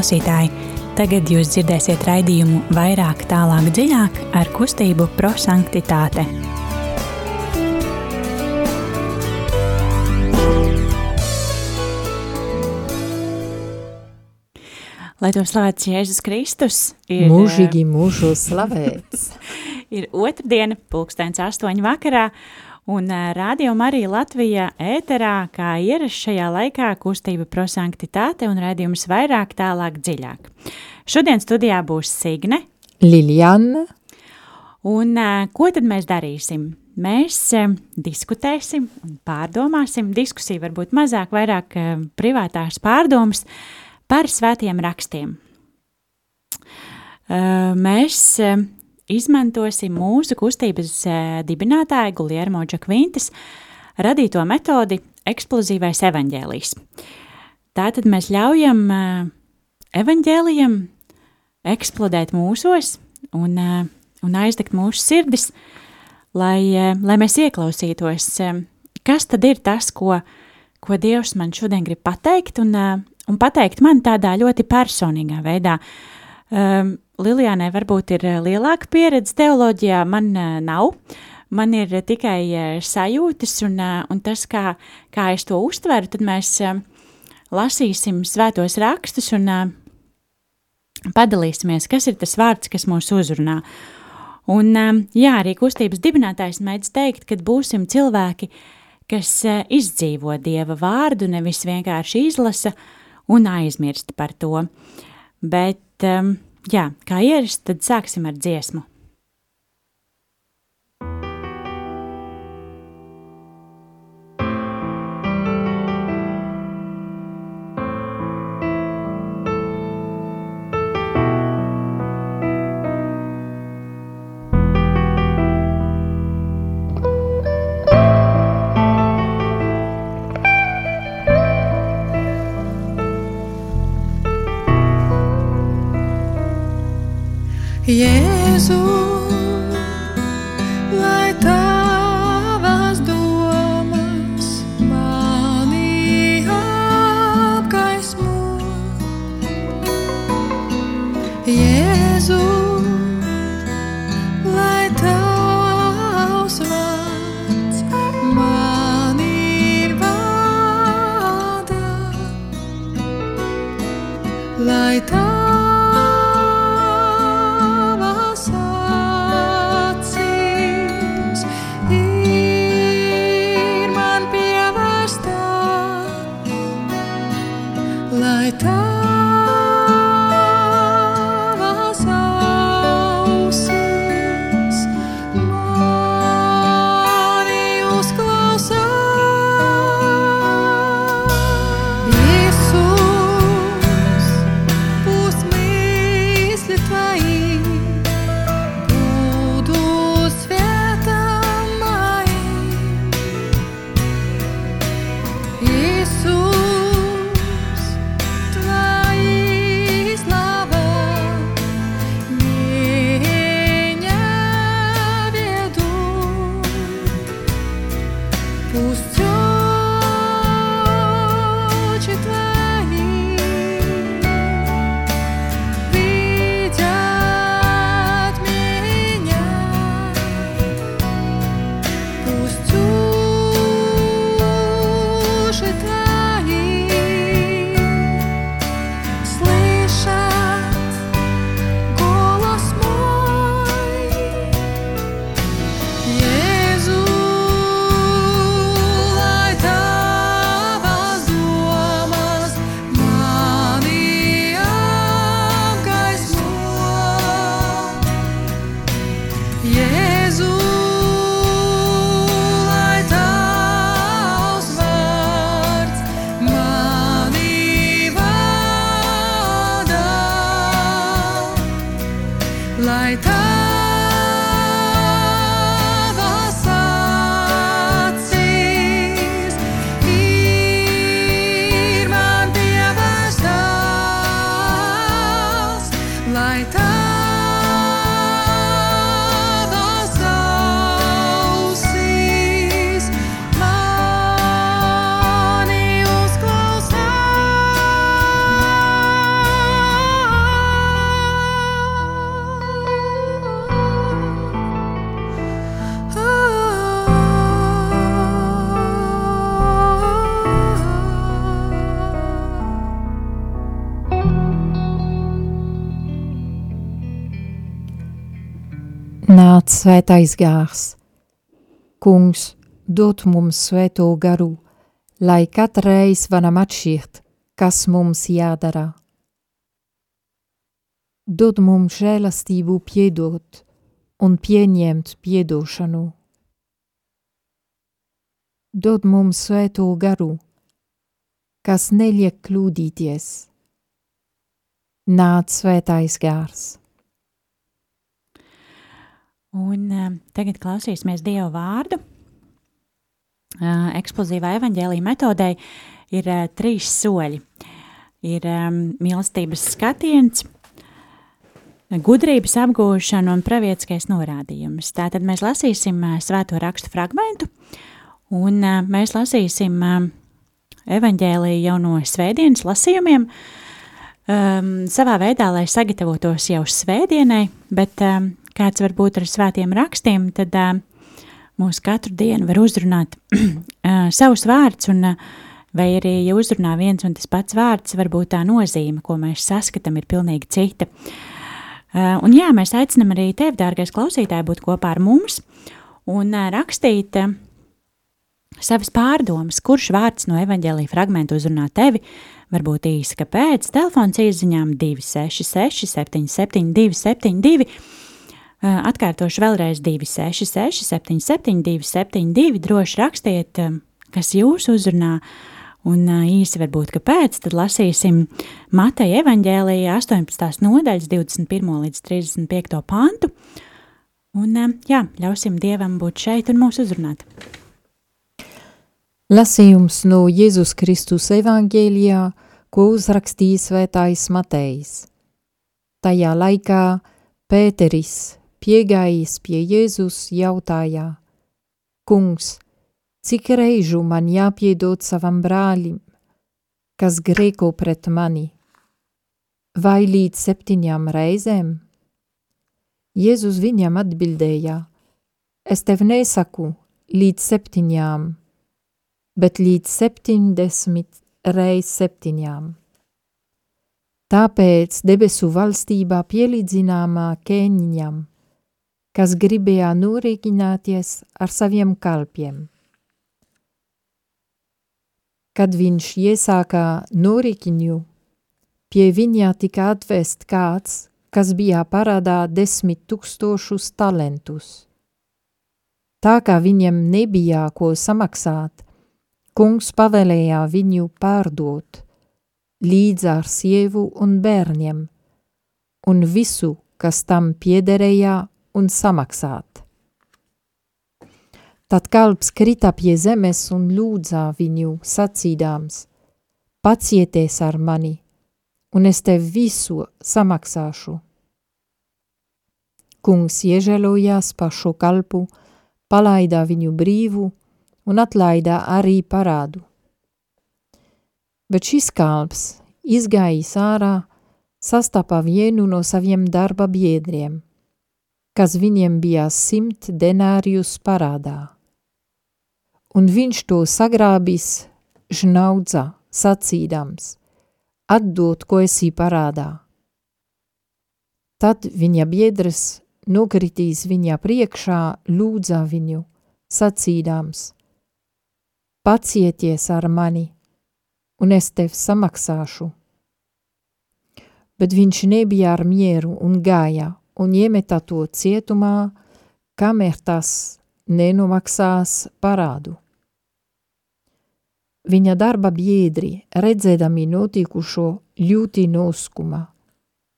Klausītāji, tagad jūs dzirdēsiet raidījumu vairāk, tālāk, dziļāk ar kustību prosanktitāte. Lai to slavēts Jēzus Kristus, ir mūžīgi mūžu slavēts. ir otrdiena, pulkstens astoņi vakarā, un Radio Marija Latvijā ēterā, kā ierasts šajā laikā, kustība prosanktitāte un redzījums vairāk, tālāk, dziļāk. Šodien studijā būs Signe, Liljana. Un ko tad mēs darīsim? Mēs diskutēsim un pārdomāsim. Diskusija varbūt mazāk, vairāk privātās pārdomas par svētiem rakstiem. Mēs izmantosim mūsu kustības dibinātāja Guljermo Džakvintas radīto metodi eksplozīvais evaņģēlijs. Tātad mēs ļaujam evaņģēlijam eksplodēt mūsos un, un aizdegt mūsu sirdis, lai, lai mēs ieklausītos, kas tad ir tas, ko, ko Dievs man šodien grib pateikt, un, un pateikt man tādā ļoti personīgā veidā. Um, Lilijānai varbūt ir lielāka pieredze teoloģijā, man uh, nav. Man ir tikai uh, sajūtas, un, un tas, kā, kā es to uztveru, tad mēs lasīsim svētos rakstus un padalīsimies, kas ir tas vārds, kas mūs uzrunā. Un, jā, arī kustības dibinātājs mēdz teikt, ka būsim cilvēki, kas izdzīvo Dieva vārdu, nevis vienkārši izlasa, un aizmirst par to. Bet, um, jā, kā ierasts, tad sāksim ar dziesmu. Jēzu. Svētais gārs. Kungs, dod mums svēto garu, lai katreiz varam atšķirt, kas mums jādara. Dod mums žēlastību piedot un pieņemt piedošanu. Dod mums svēto garu, kas neliek kļūdīties. Nāc svētais gārs. Un uh, tagad klausīsimies Dieva vārdu. Uh, eksplozīvā evaņģēlīja metodei ir uh, trīs soļi. Ir um, mīlestības skatiens, gudrības apgūšana un pravietiskais norādījums. Tātad mēs lasīsim uh, svēto rakstu fragmentu, un uh, mēs lasīsim uh, evaņģēlīju jau no svētdienas lasījumiem, um, savā veidā, lai sagatavotos jau svētdienai, bet um, kāds var būt ar svētiem rakstiem, tad mūs katru dienu var uzrunāt savus vārdus, un, vai arī, ja uzrunā viens un tas pats vārds, varbūt tā nozīme, ko mēs saskatām, ir pilnīgi cita. Un jā, mēs aicinam arī tevi, dārgais klausītāji, būt kopā ar mums un rakstīt savas pārdomas, kurš vārds no evaņģēlīja fragmentu uzrunā tevi, varbūt īsi, kāpēc, telefons izziņām 266 77 272, Atkārtošu vēlreiz 266, 772, 72. Droši rakstiet, kas jūs uzrunā, un īsi varbūt kāpēc. Tad lasīsim Mateja evaņģēlīja 18. nodaļas 21. līdz 35. pantu. Un jā, ļausim Dievam būt šeit un mūs uzrunāt. Lasījums no Jēzus Kristus evaņģēlijā, ko uzrakstīja svētājs Matejs. Tajā laikā Pēteris, piegājis pie Jēzus, jautājā: Kungs, cik reižu man jāpiedod savam brālim, kas grēko pret mani? Vai līdz septiņām reizēm? Jēzus viņam atbildēja: Es tev nesaku līdz septiņām, bet līdz septiņdesmit reiz septiņām. Tāpēc debesu valstībā pielīdzināmā ķēniņam – kas gribēja norēķināties ar saviem kalpiem. Kad viņš iesāka norēķinu, pie viņa tika atvest kāds, kas bija parādā desmit tūkstošus talentus. Tā kā viņam nebija ko samaksāt, kungs pavēlēja viņu pārdot, līdz ar sievu un bērniem, un visu, kas tam piederēja un samaksāt. Tad kalps krita pie zemes un lūdzā viņu sacīdāms, pacieties ar mani, un es tev visu samaksāšu. Kungs iežēlojās par šo kalpu, palaidā viņu brīvu un atlaidā arī parādu. Bet šis kalps, izgājis ārā, sastapa vienu no saviem darba biedriem – kas viņiem bija simt denārijus parādā. Un viņš to sagrābis žnaudza, sacīdams, atdot, ko esi parādā. Tad viņa biedrs nokritīs viņa priekšā, lūdza viņu, sacīdams, pacieties ar mani, un es tev samaksāšu. Bet viņš nebija ar mieru un gāja un iemeta to cietumā, kamēr tas nenomaksās parādu. Viņa darba biedri, redzēdami notikušo, ļoti noskuma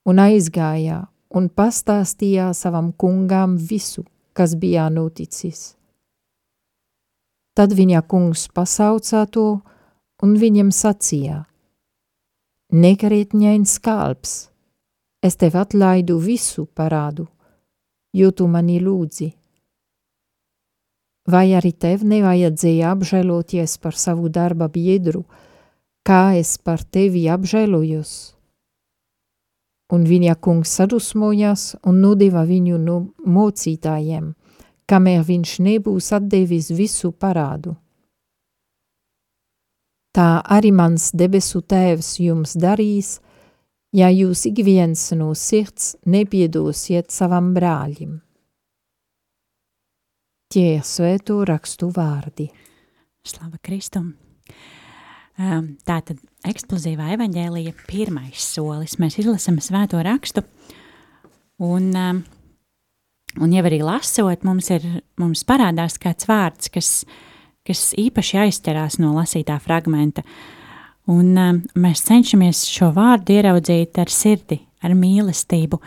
un aizgāja un pastāstīja savam kungām visu, kas bija noticis. Tad viņa kungs pasaucā to un viņam sacīja: Nekarietņains kalps, Es tev atlaidu visu parādu, jo tu mani lūdzi. Vai arī tev nevajadzēja apžēloties par savu darba biedru, kā es par tevi apžēlojos? Un viņa kungs sadusmojās un nodeva viņu no mocītājiem, kamēr viņš nebūs atdevis visu parādu. Tā arī mans debesu tēvs jums darīs, ja jūs ik viens no sirds nepiedosiet savam brāļim. Tie svēto rakstu vārdi. Slava Kristum! Um, tātad eksplozīvā evaņģēlija pirmais solis. Mēs izlasam svēto rakstu, un, um, un jau arī lasot, mums, ir, mums parādās kāds vārds, kas, kas īpaši aizķerās no lasītā fragmenta. Un um, mēs cenšamies šo vārdu ieraudzīt ar sirdi, ar mīlestību.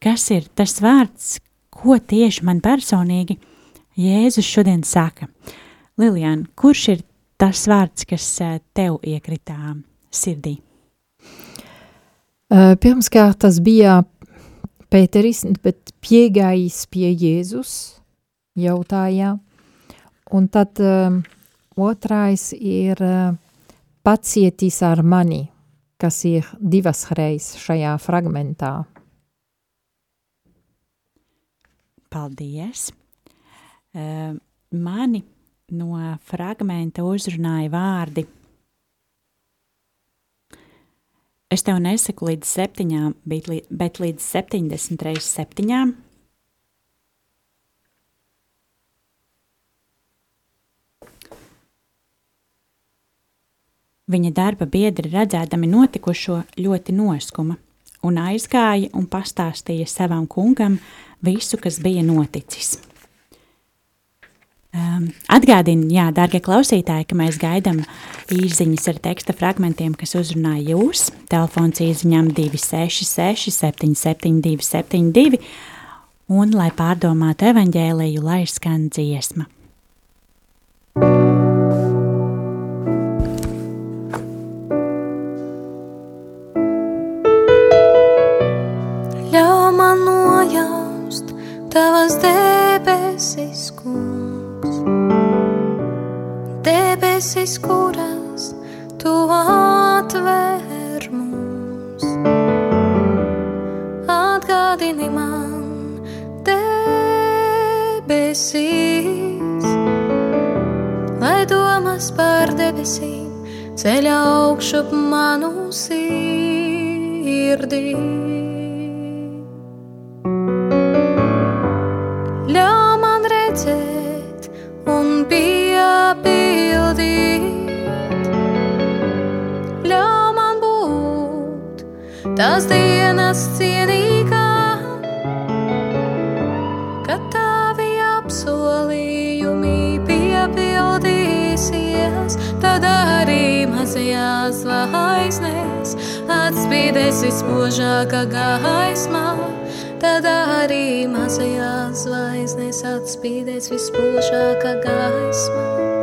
Kas ir tas vārds, ko tieši man personīgi Jēzus šodien saka? Lilian, kurš ir tas vārds, kas tev iekritā sirdī? Pirmkārt, tas bija Pēteris, bet piegājis pie Jēzus jautāja, un tad um, otrais ir uh, pacietis ar mani, kas ir divas reizes šajā fragmentā. Paldies! Uh, mani no fragmenta uzrunāja vārdi. Es tev nesaku līdz septiņām, bet līdz septiņdesmit reizes septiņām. Viņa darba biedri redzēdami notikušo ļoti noskuma un aizgāja un pastāstīja savam kungam visu, kas bija noticis. Um, Atgādinu, jā, darbie klausītāji, ka mēs gaidām īsiņas ar teksta fragmentiem, kas uzrunā jūs. Telefons īsiņām 266, 772, 72, un, lai pārdomātu evaņģēliju, lai skan dziesma. Ļauj kungs debesis, kuras tu atver mums. Atgādini man debesis, lai domas par debesīm ceļā augšup manu sirdī. Tās dienas cienīgā, kad tavi apsolījumi piepildīsies, tad arī mazajās zvaigznēs atspīdēs vispožākā gaismā. Tad arī mazajās zvaigznēs atspīdēs vispožākā gaismā.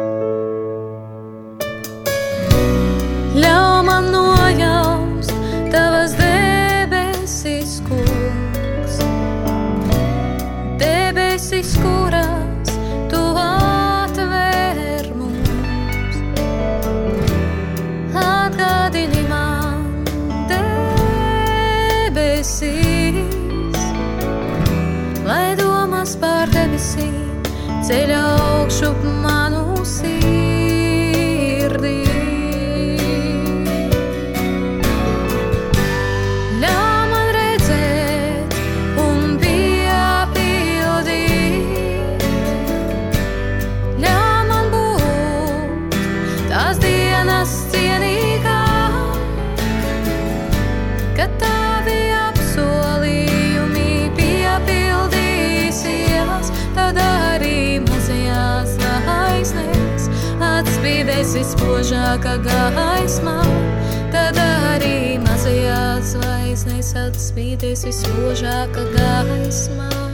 sėliau šupma. Vispožākā gaismā. Tad arī mazajās zvaigznēs atspīdēs vispožākā gaismā.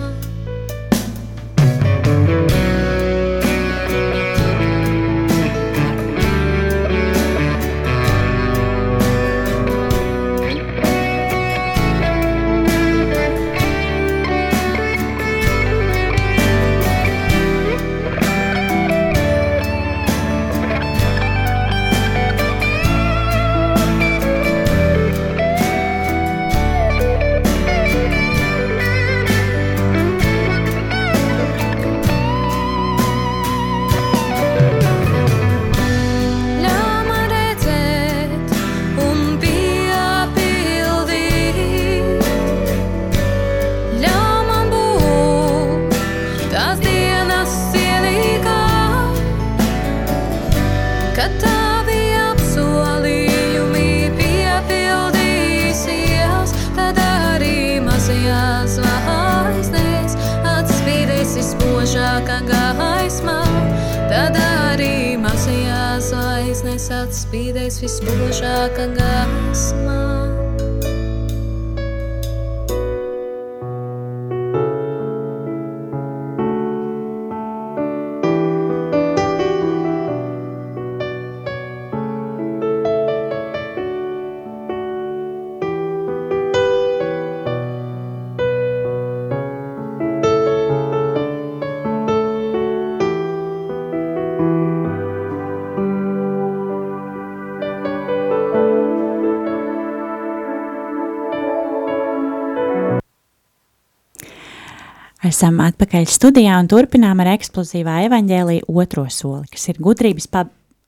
Esam atpakaļ studijā un turpinām ar eksplozīvā evaņģēlīja otro soli, kas ir gudrības, pa,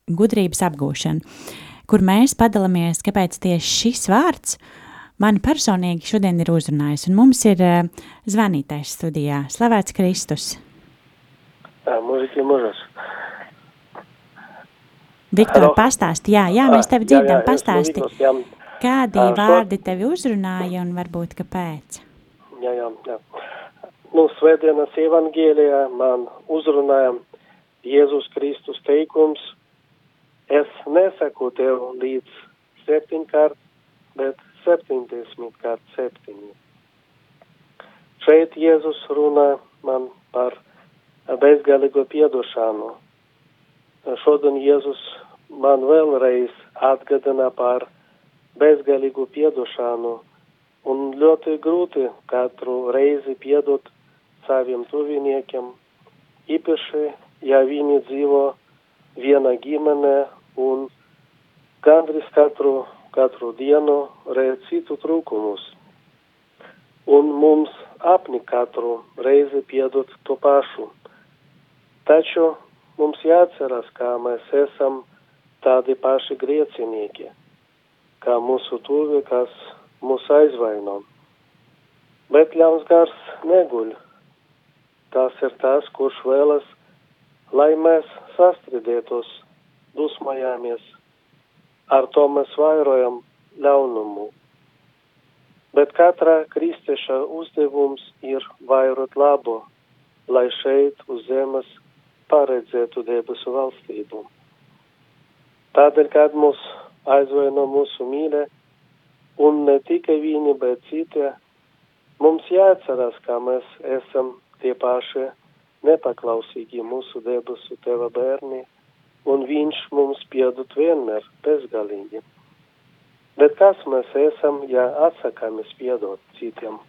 gudrības apgūšana, kur mēs padalāmies, kāpēc tieši šis vārds mani personīgi šodien ir uzrunājis. Un mums ir uh, zvanītājs studijā. Slavēts Kristus! Mūžīgi mūžas. Viktor, Halo. pastāsti, jā, jā, mēs tevi dzirdam, pastāsti. Jā, jā, Kādi vārdi tevi uzrunāja un varbūt kāpēc? jā, jā, jā. Nu, svētdienas evangēlijā man uzrunāja Jēzus Kristus teikums, es nesaku tev līdz septiņkārt, bet septiņdesmit kārt septiņi. Šeit Jēzus runā man par bezgalīgo piedošanu. Šodien Jēzus man vēlreiz atgādina par bezgalīgu piedošanu un ļoti grūti katru reizi piedot saviem tuviniekiem, īpaši, ja viņi dzīvo viena ģimene un gandrīz katru, katru dienu redz citu trūkumus. Un mums apni katru reizi piedot to pašu. Taču mums jāatceras, ka mēs esam tādi paši griecinieki, kā mūsu tuvi, kas mūs aizvaino. Bet ļauns gars neguļ. Tas ir tas, kurš vēlas, lai mēs sastrīdētos, dusmojāmies. Ar to mēs vairojam ļaunumu. Bet katra kristieša uzdevums ir vairot labo, lai šeit uz zemes paredzētu debesu valstību. Tādēļ, kad mūs aizvaino mūsu mīļa, un ne tikai viņi, bet citi, mums jāatcerās, ka mēs esam paši nepaklausīgi mūsu debesu teva bērni, un viņš mums piedod vienmēr bezgalīgi. Bet kas mēs esam, ja atsakāmies piedot citiem?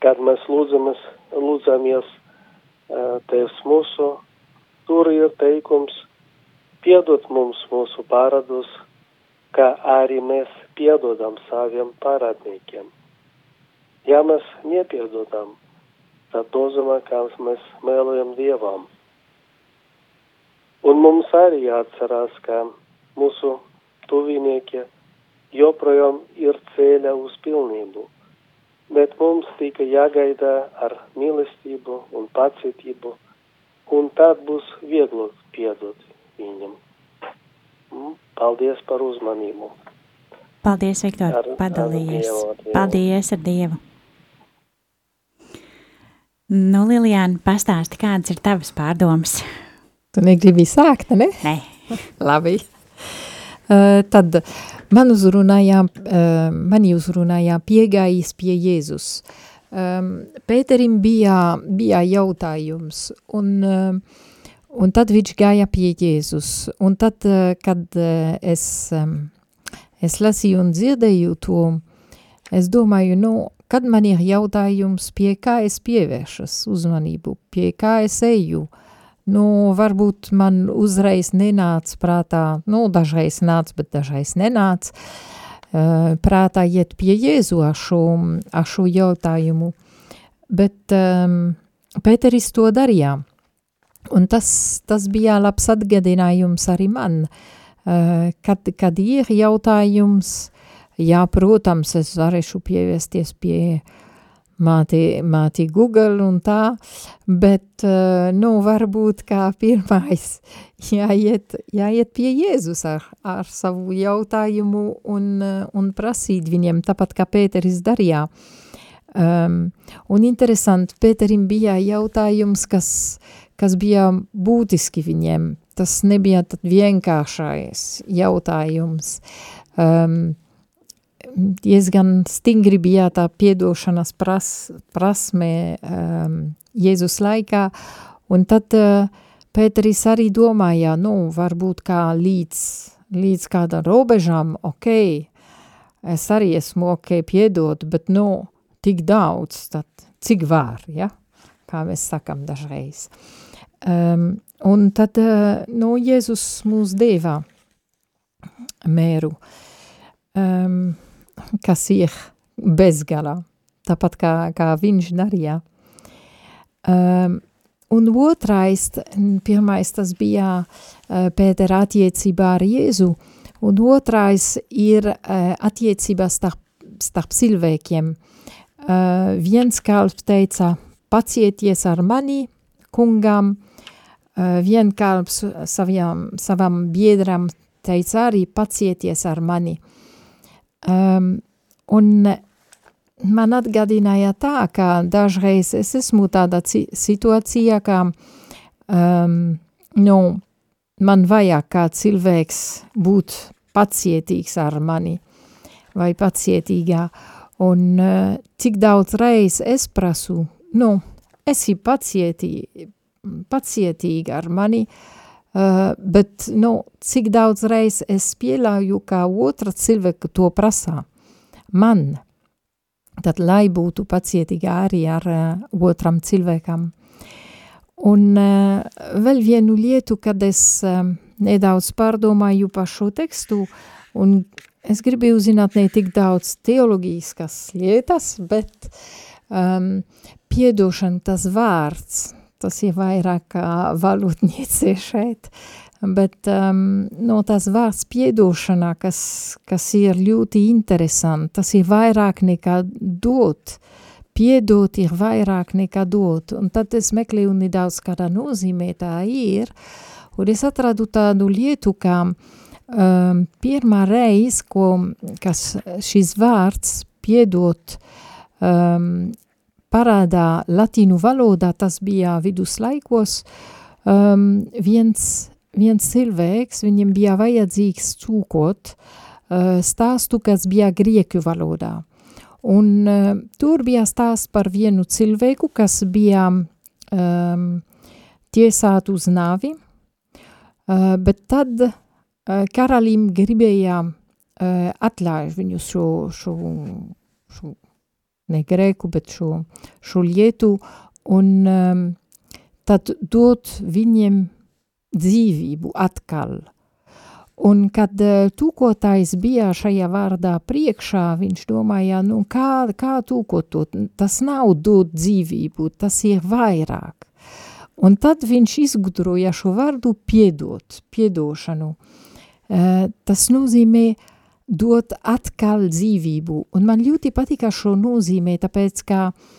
Kad mēs lūdzamies, lūdzamies Tevs mūsu, tur ir teikums, piedod mums mūsu paradus, kā arī mēs piedodam saviem parādniekiem. Ja mēs nepiedodam, tad nozīmē, ka mēs mēlojam Dievam. Un mums arī jāatcerās, ka mūsu tuvinieki joprojām ir ceļā uz pilnību, bet mums tikai jāgaida ar mīlestību un pacietību, un tad būs viegli piedot viņam. Mm, Paldies par uzmanību. Paldies, Viktor, padalījies. Paldies ar Dievu. Nu, Lilijāna, pastāsti, kādas ir tavas pārdomas? Tu negribi sākt, ne? Nē, Labi. Uh, tad man uzrunāja, uh, mani uzrunāja piegājis pie Jēzus. Um, Pēterim bija, bija jautājums, un, uh, un tad viņš gāja pie Jēzus. Un tad, uh, kad uh, es, um, es lasīju un dzirdēju to, es domāju, nu, kad man ir jautājums, pie kā es pievēršas uzmanību, pie kā es eju, Nu, varbūt man uzreiz nenāca prātā, nu, dažreiz nāca, bet dažreiz nenāca, uh, prātā iet pie Jēzu ar šo, ar šo jautājumu. Bet um, Pēteris to darīja. Un tas, tas bija labs atgadinājums arī man, uh, kad, kad ir jautājums, jā, protams, es varēšu pievērsties pie māti, māti Google un tā, bet, uh, nu, varbūt kā pirmais jāiet, jāiet pie Jēzus ar, ar savu jautājumu un, uh, un prasīt viņiem, tāpat kā Pēteris darīja. Um, un interesanti, Pēterim bija jautājums, kas, kas bija būtiski viņiem. tas nebija tad vienkāršais jautājums. Um, diezgan stingri bija tā piedošanas pras, prasme um, Jēzus laikā, un tad uh, Pēteris arī domāja, nu, varbūt kā līdz, līdz kādam robežām, ok, es arī esmu ok piedot, bet, nu, tik daudz, tad cik var, ja, kā mēs sakam dažreiz. Um, un tad, uh, nu, Jēzus mūs deva mēru, um, kas ir bezgalā, tāpat kā, kā viņš darīja. Um, un otrais, pirmais tas bija uh, Pētera attiecībā ar Jēzu, un otrais ir uh, attiecībā starp, starp cilvēkiem. Uh, viens kalps teica, pacieties ar mani, kungam, uh, vien kalps saviem, savam biedram teica arī pacieties ar mani. Um, un man atgādināja tā, ka dažreiz es esmu tādā situācijā, ka um, nu, man vajag kā cilvēks būt pacietīgs ar mani vai pacietīgā. Un uh, cik daudz reiz es prasu, nu, esi pacietī, pacietīga ar mani, uh, bet, nu, cik daudz reiz es pieļauju, ka otra cilvēka to prasā. Man – tad lai būtu pacietīgi arī ar uh, otram cilvēkam. Un uh, vēl vienu lietu, kad es uh, nedaudz pārdomāju par šo tekstu, un es gribēju zināt ne tik daudz teoloģiskas lietas, bet um, piedošana tas vārds, tas ir vairāk kā valodniece šeit, bet um, no tās vārds piedošanā, kas, kas ir ļoti interesanti, tas ir vairāk nekā dot, piedot ir vairāk nekā dot, un tad es meklēju nedaudz kādā nozīmē tā ir, un es atradu tādu lietu, kā um, pirmā reiz, ko, šis vārds piedot um, parādā latīnu valodā, tas bija viduslaikos, um, viens viens cilvēks, viņam bija vajadzīgs cūkot uh, stāstu, kas bija grieķu valodā. Un uh, tur bija stāsts par vienu cilvēku, kas bija um, tiesāt uz nāvi, uh, bet tad uh, karalim gribēja uh, atļauj viņu šo, šo, šo ne grēku, bet šo, šo lietu, un um, tad dot viņiem dzīvību atkal. Un kad uh, tūkotājs bija šajā vārdā priekšā, viņš domāja, nu kā, kā tūkot to, tas nav dot dzīvību, tas ir vairāk. Un tad viņš izgudroja šo vārdu piedot, piedošanu. Uh, tas nozīmē dot atkal dzīvību, un man ļoti patika šo nozīmē, tāpēc, ka uh,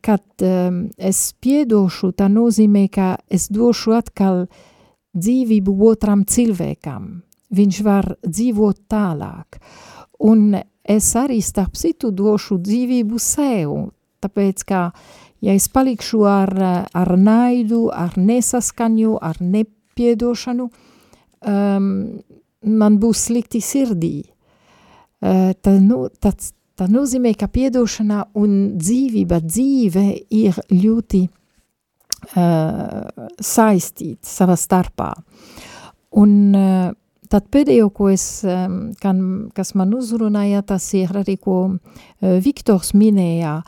kad um, es piedošu, tā nozīmē, ka es došu atkal dzīvību, otram cilvēkam. Viņš var dzīvot tālāk. Un es arī starp citu došu dzīvību sev, tāpēc, ka, ja es palikšu ar, ar naidu, ar nesaskaņu, ar nepiedošanu, um, man būs slikti sirdī. Uh, tā, nu, tāds, tā nozīmē, ka piedošana un dzīvība, dzīve ir ļoti uh, saistīti savā starpā. Un uh, tad pēdējo, ko es, um, kan, kas man uzrunāja, tas ir arī, ko uh, Viktors minēja,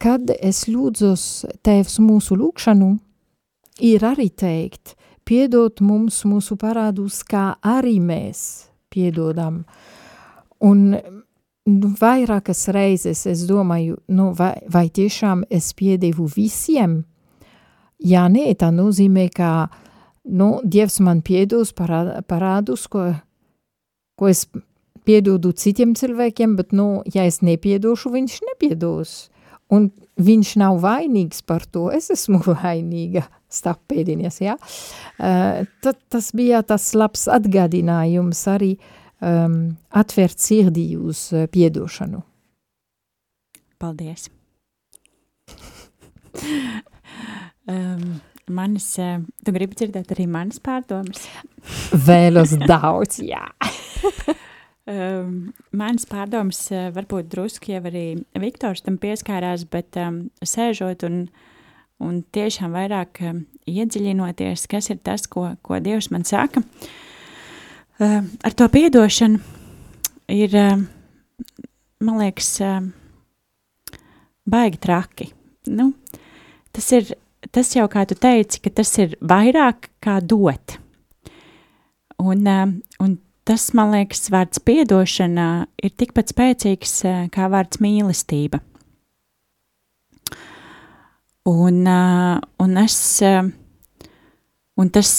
kad es lūdzos Tēvs mūsu lūkšanu, ir arī teikt, piedot mums mūsu parādus, kā arī mēs piedodam. Un nu, vairākas reizes es domāju, nu, vai, vai tiešām es piedevu visiem, Ja nē, tā nozīmē, ka nu, Dievs man piedos parā, parādus, ko, ko es piedodu citiem cilvēkiem, bet, nu, ja es nepiedošu, viņš nepiedos. Un viņš nav vainīgs par to, es esmu vainīga starp pēdiņas, ja? Uh, tad tas bija tas labs atgādinājums arī um, atvērt sirdī uz uh, piedošanu. Paldies! Um, manis, uh, tu gribi dzirdēt arī manas pārdomas? Vēlos daudz, jā. um, manas pārdomas uh, varbūt drusku jau arī Viktors tam pieskārās, bet um, sēžot un, un tiešām vairāk um, iedziļinoties, kas ir tas, ko, ko Dievs man saka, uh, ar to piedošanu ir, uh, man liekas, uh, baigi traki. Nu, tas ir tas jau, kā tu teici, ka tas ir vairāk kā dot. Un, um, un tas, man liekas, vārds piedošana ir tikpat spēcīgs uh, kā vārds mīlestība. Un, uh, un es, uh, un tas,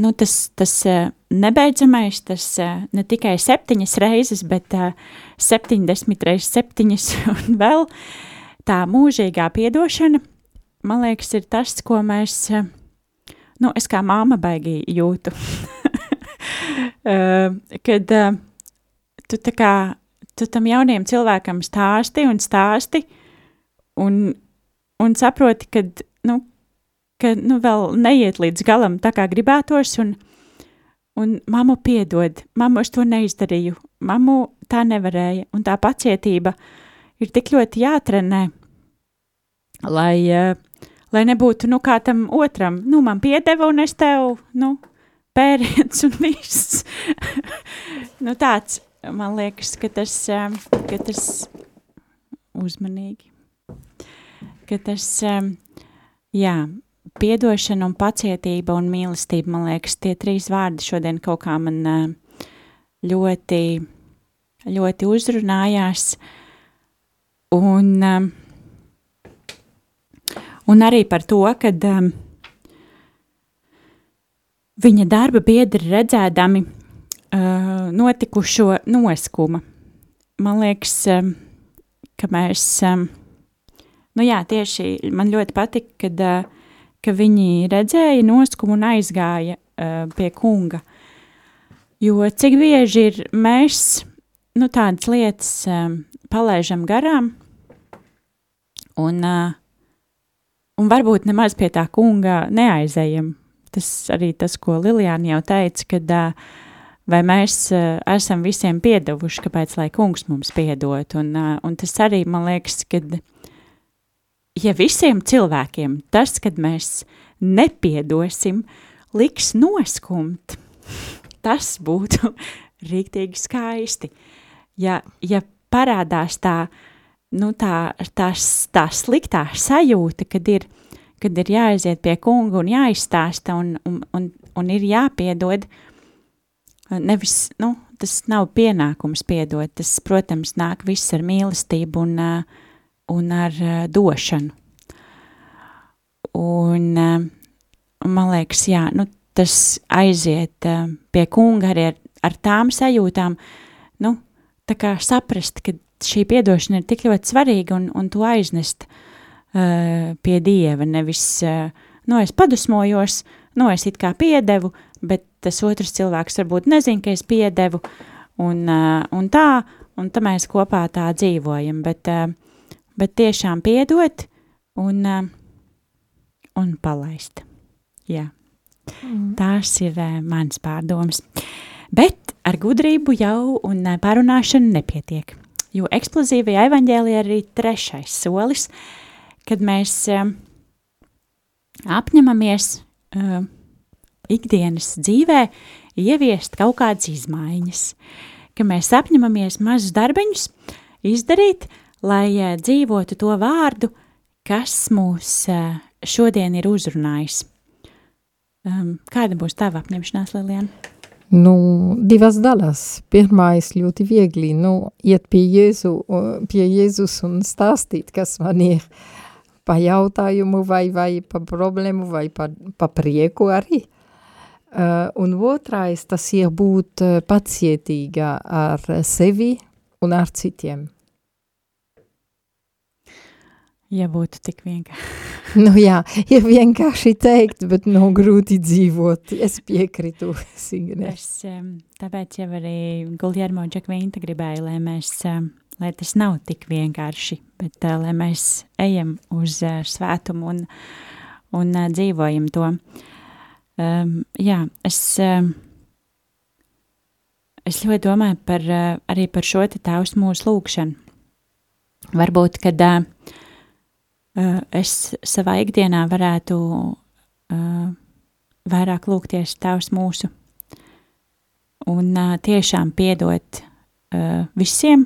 nu, tas, tas nebeidzamais, tas ne tikai septiņas reizes, bet septiņdesmit reizes septiņas un vēl tā mūžīgā piedošana – man liekas, ir tas, ko mēs, eh, nu, es kā māma baigi jūtu. Eh, kad uh, tu tā kā, tu tam jauniem cilvēkam stāsti un stāsti un, un saproti, ka, nu, ka, nu, vēl neiet līdz galam tā kā gribētos un, un mammu piedod, mammu es to neizdarīju, mammu tā nevarēja un tā pacietība ir tik ļoti jātrenē, lai, uh, lai nebūtu, nu, kā tam otram, nu, man piedeva un es tev, nu, pēriens un viss. nu, tāds, man liekas, ka tas, um, ka tas uzmanīgi, ka tas, um, jā, piedošana un pacietība un mīlestība, man liekas, tie trīs vārdi šodien kaut kā man uh, ļoti, ļoti uzrunājās, un, um, un arī par to, ka um, viņa darba biedri redzēdami uh, notikušo noskuma. Man liekas, um, ka mēs, um, nu jā, tieši man ļoti patika, kad, uh, ka viņi redzēja noskumu un aizgāja uh, pie kunga. Jo cik bieži ir mēs, nu tādas lietas um, palaižam garām un uh, un varbūt nemaz pie tā kunga neaizējam. Tas arī tas, ko Lilijāna jau teica, kad uh, vai mēs uh, esam visiem piedevuši, kāpēc lai kungs mums piedot, un, uh, un tas arī, man liekas, kad ja visiem cilvēkiem tas, kad mēs nepiedosim, liks noskumt, tas būtu rīktīgi skaisti. Ja, ja parādās tā nu, tā, tā, tā sliktā sajūta, kad ir, kad ir jāaiziet pie kunga un jāizstāsta un, un, un, un ir jāpiedod, nevis, nu, tas nav pienākums piedot, tas, protams, nāk viss ar mīlestību un, un ar došanu. Un, man liekas, jā, nu, tas aiziet pie kunga arī ar, ar tām sajūtām, nu, tā kā saprast, ka šī piedošana ir tik ļoti svarīga un, un to aiznest. uh, pie Dieva, nevis, uh, nu, es padusmojos, nu, es it kā piedevu, bet tas otrs cilvēks varbūt nezin, ka es piedevu, un, uh, un tā, un tā mēs kopā tā dzīvojam, bet, bet tiešām piedot un, un palaist. Jā. Mm. Tās ir mans pārdoms. Bet ar gudrību jau un parunāšanu nepietiek jo eksplozīvajā evaņģēlijā ir arī trešais solis, kad mēs uh, apņemamies uh, ikdienas dzīvē ieviest kaut kādas izmaiņas, ka mēs apņemamies mazus darbiņus izdarīt, lai uh, dzīvotu to vārdu, kas mūs uh, šodien ir uzrunājis. Um, kāda būs tava apņemšanās, Liliana? Nu, divas daļas. Pirmais ļoti viegli, nu, iet pie, Jēzu, pie Jēzus un stāstīt, kas man ir pa jautājumu vai, vai pa problēmu vai pa, pa prieku arī. Uh, un otrais, tas ir būt pacietīga ar sevi un ar citiem. Ja būtu tik vienkārši. nu jā, ir vienkārši teikt, bet nav grūti dzīvot. Es piekritu, Signe. Es, tāpēc jau arī Guljermo Džekvinta gribēja, lai mēs, lai tas nav tik vienkārši, bet lai mēs ejam uz svētumu un, un uh, dzīvojam to. Um, jā, es, es ļoti domāju par, arī par šo te tēvs mūsu lūgšanu. Varbūt, kad uh, es savā ikdienā varētu uh, vairāk lūgties tēvs mūsu un uh, tiešām piedot visiem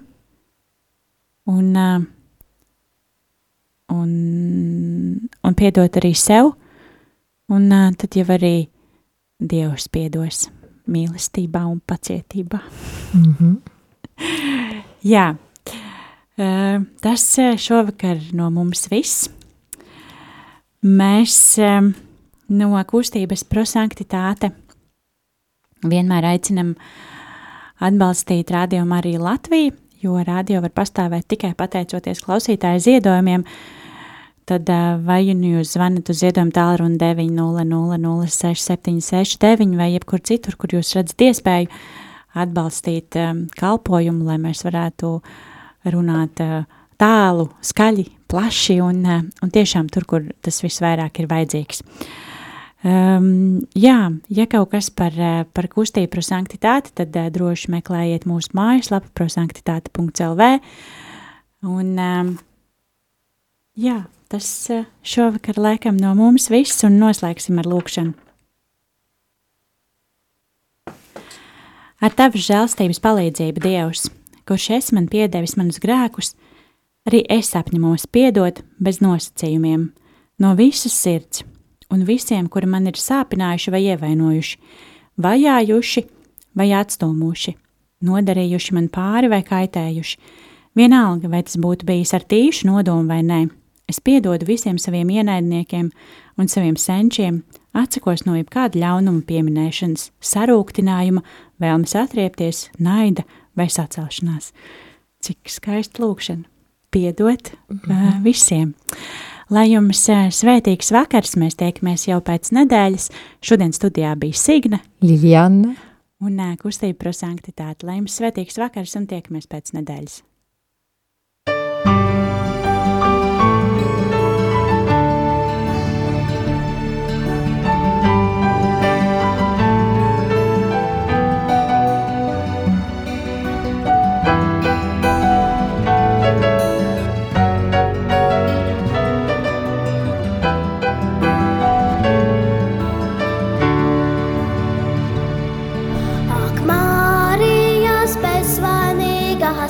un, un, un piedot arī sev, un tad jau arī Dievs piedos mīlestībā un pacietībā. Mm -hmm. Jā, tas šovakar no mums viss. Mēs uh, no kustības prosanktitāte vienmēr aicinam atbalstīt Radio Mariju Latviju, jo radio var pastāvēt tikai pateicoties klausītāju ziedojumiem. Tad vai nu jūs zvanat uz ziedojumu tālruni 900-06-769 vai jebkur citur, kur jūs redzat iespēju atbalstīt um, kalpojumu, lai mēs varētu runāt tālu, skaļi, plaši un, un tiešām tur, kur tas visvairāk ir vajadzīgs. Um, jā, ja kaut kas par, par kustību prosanktitāti, tad uh, droši meklējiet mūsu mājaslapu prosanktitāte.lv un um, jā, tas uh, šovakar laikam no mums viss un noslēgsim ar lūkšanu. Ar tavas žēlstības palīdzību, Dievs, kurš esi man piedevis manus grēkus, arī es apņemos piedot bez nosacījumiem, no visas sirds – un visiem, kuri man ir sāpinājuši vai ievainojuši, vajājuši vai atstūmuši, nodarījuši man pāri vai kaitējuši. Vienalga, vai tas būtu bijis ar tīšu nodomu vai nē, es piedodu visiem saviem ienaidniekiem un saviem senčiem, atsakos no jebkāda ļaunuma pieminēšanas, sarūktinājuma, vēlmes atriepties, naida vai sacelšanās. Cik skaista lūkšana! Piedot mm -hmm. visiem! Lai jums svētīgs vakars, mēs tiekamies jau pēc nedēļas. Šodien studijā bija Signa, Liljana un kustība prosanktitāte. Lai jums svētīgs vakars un tiekamies pēc nedēļas.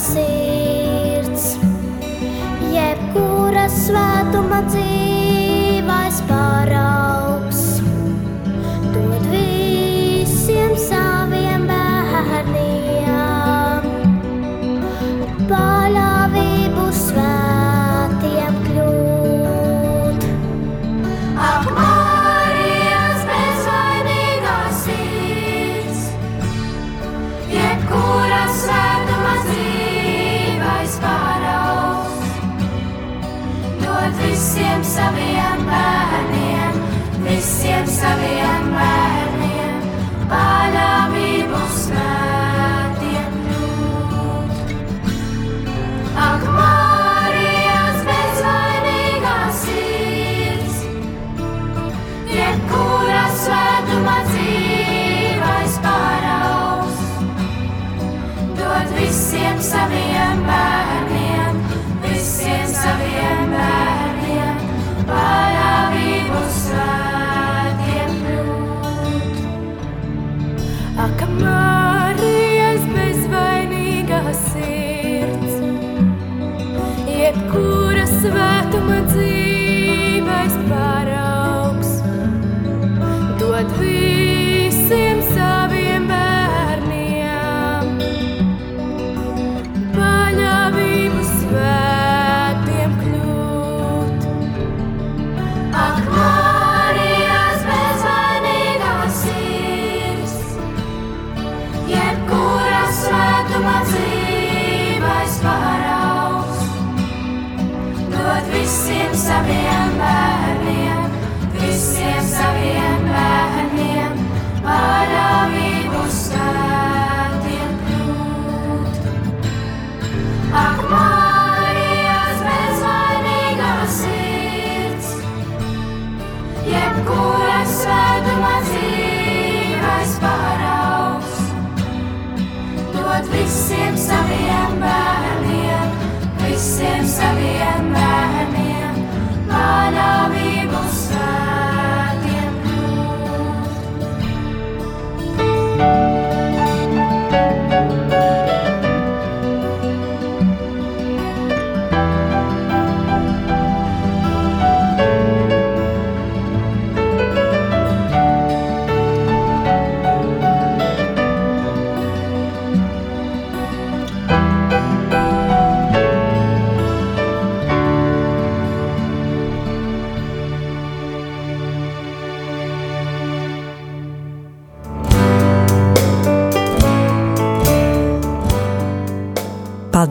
sirds, jebkura svētuma dzīvais parāds.